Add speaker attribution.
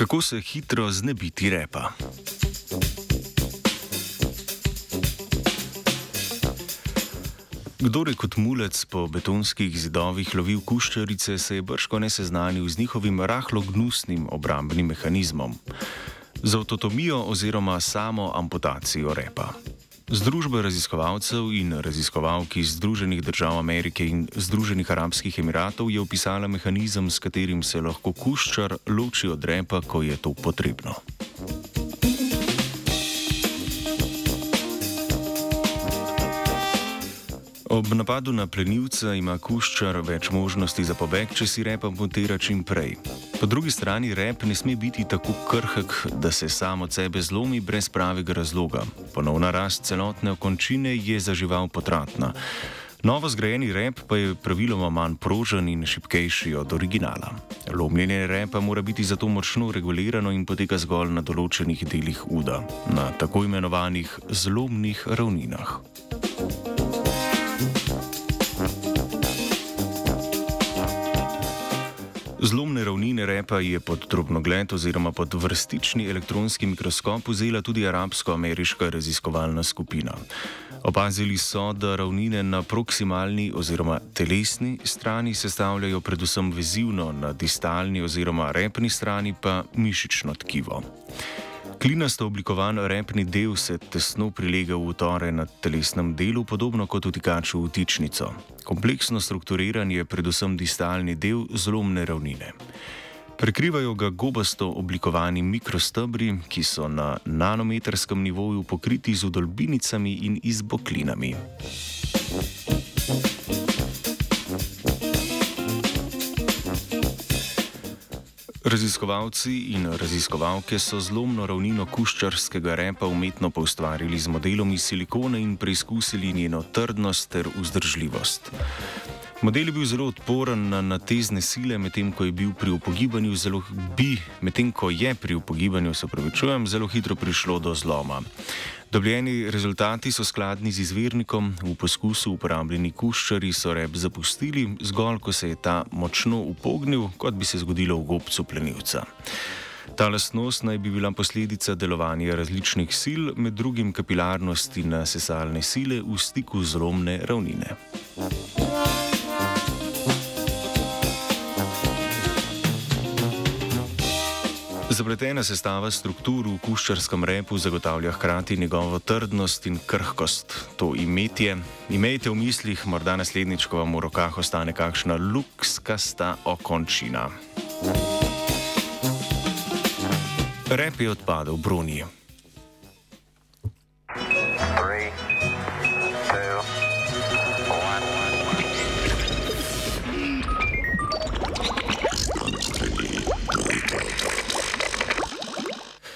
Speaker 1: Kako se hitro znebiti repa? Kdor je kot mulec po betonskih zidovih lovil kuščarice, se je brško ne seznanil z njihovim rahlo gnusnim obrambnim mehanizmom. Z avtotomijo oziroma samo amputacijo repa. Združba raziskovalcev in raziskovalk iz Združenih držav Amerike in Združenih arabskih emiratov je opisala mehanizem, s katerim se lahko kuščar loči od repa, ko je to potrebno. Ob napadu na plenilca ima kuščar več možnosti za pobeg, če si repa montira čim prej. Po drugi strani rep ne sme biti tako krhek, da se samo od sebe zlomi brez pravega razloga. Ponovna rast celotne okončine je za žival potratna. Novo zgrajeni rep pa je praviloma manj prožen in šipkejši od originala. Lomljenje repa mora biti zato močno regulirano in poteka zgolj na določenih delih uda, na tako imenovanih zlomnih ravninah. Zlomne ravnine repa je pod drobnogled oziroma pod vrstični elektronski mikroskop vzela tudi arabsko-ameriška raziskovalna skupina. Opazili so, da ravnine na proksimalni oziroma telesni strani sestavljajo predvsem vezivno, na distalni oziroma repni strani pa mišično tkivo. Klinasto oblikovan repni del se tesno prilega v utore na telesnem delu, podobno kot vtikač v vtičnico. Kompleksno strukturiran je predvsem distalni del zlomne ravnine. Prekrivajo ga gobasto oblikovani mikrostebri, ki so na nanometrskem nivoju pokriti z udolbinicami in izboklinami. Raziskovalci in raziskovalke so zlomno ravnino kuščarskega repa umetno poustvarili z modelom iz silikone in preizkusili njeno trdnost ter vzdržljivost. Model je bil zelo odporen na, na tezne sile, medtem ko je bil pri upogibanju zelo, bi, medtem ko je pri upogibanju, se pravi, čujem, zelo hitro prišlo do zloma. Dobljeni rezultati so skladni z izvirnikom, v poskusu uporabljeni kuščari so rep zapustili, zgolj ko se je ta močno upognil, kot bi se zgodilo v gobcu plenilca. Ta lastnost naj bi bila posledica delovanja različnih sil, med drugim kapilarnosti na sesalne sile v stiku z romne ravnine. Zapletena sestava struktur v kuščarskem repu zagotavlja hkrati njegovo trdnost in krhkost. To imetje, imejte v mislih, morda naslednjič, ko vam v rokah ostane kakšna lukskasta okončina. Rep je odpadel v Bruniji.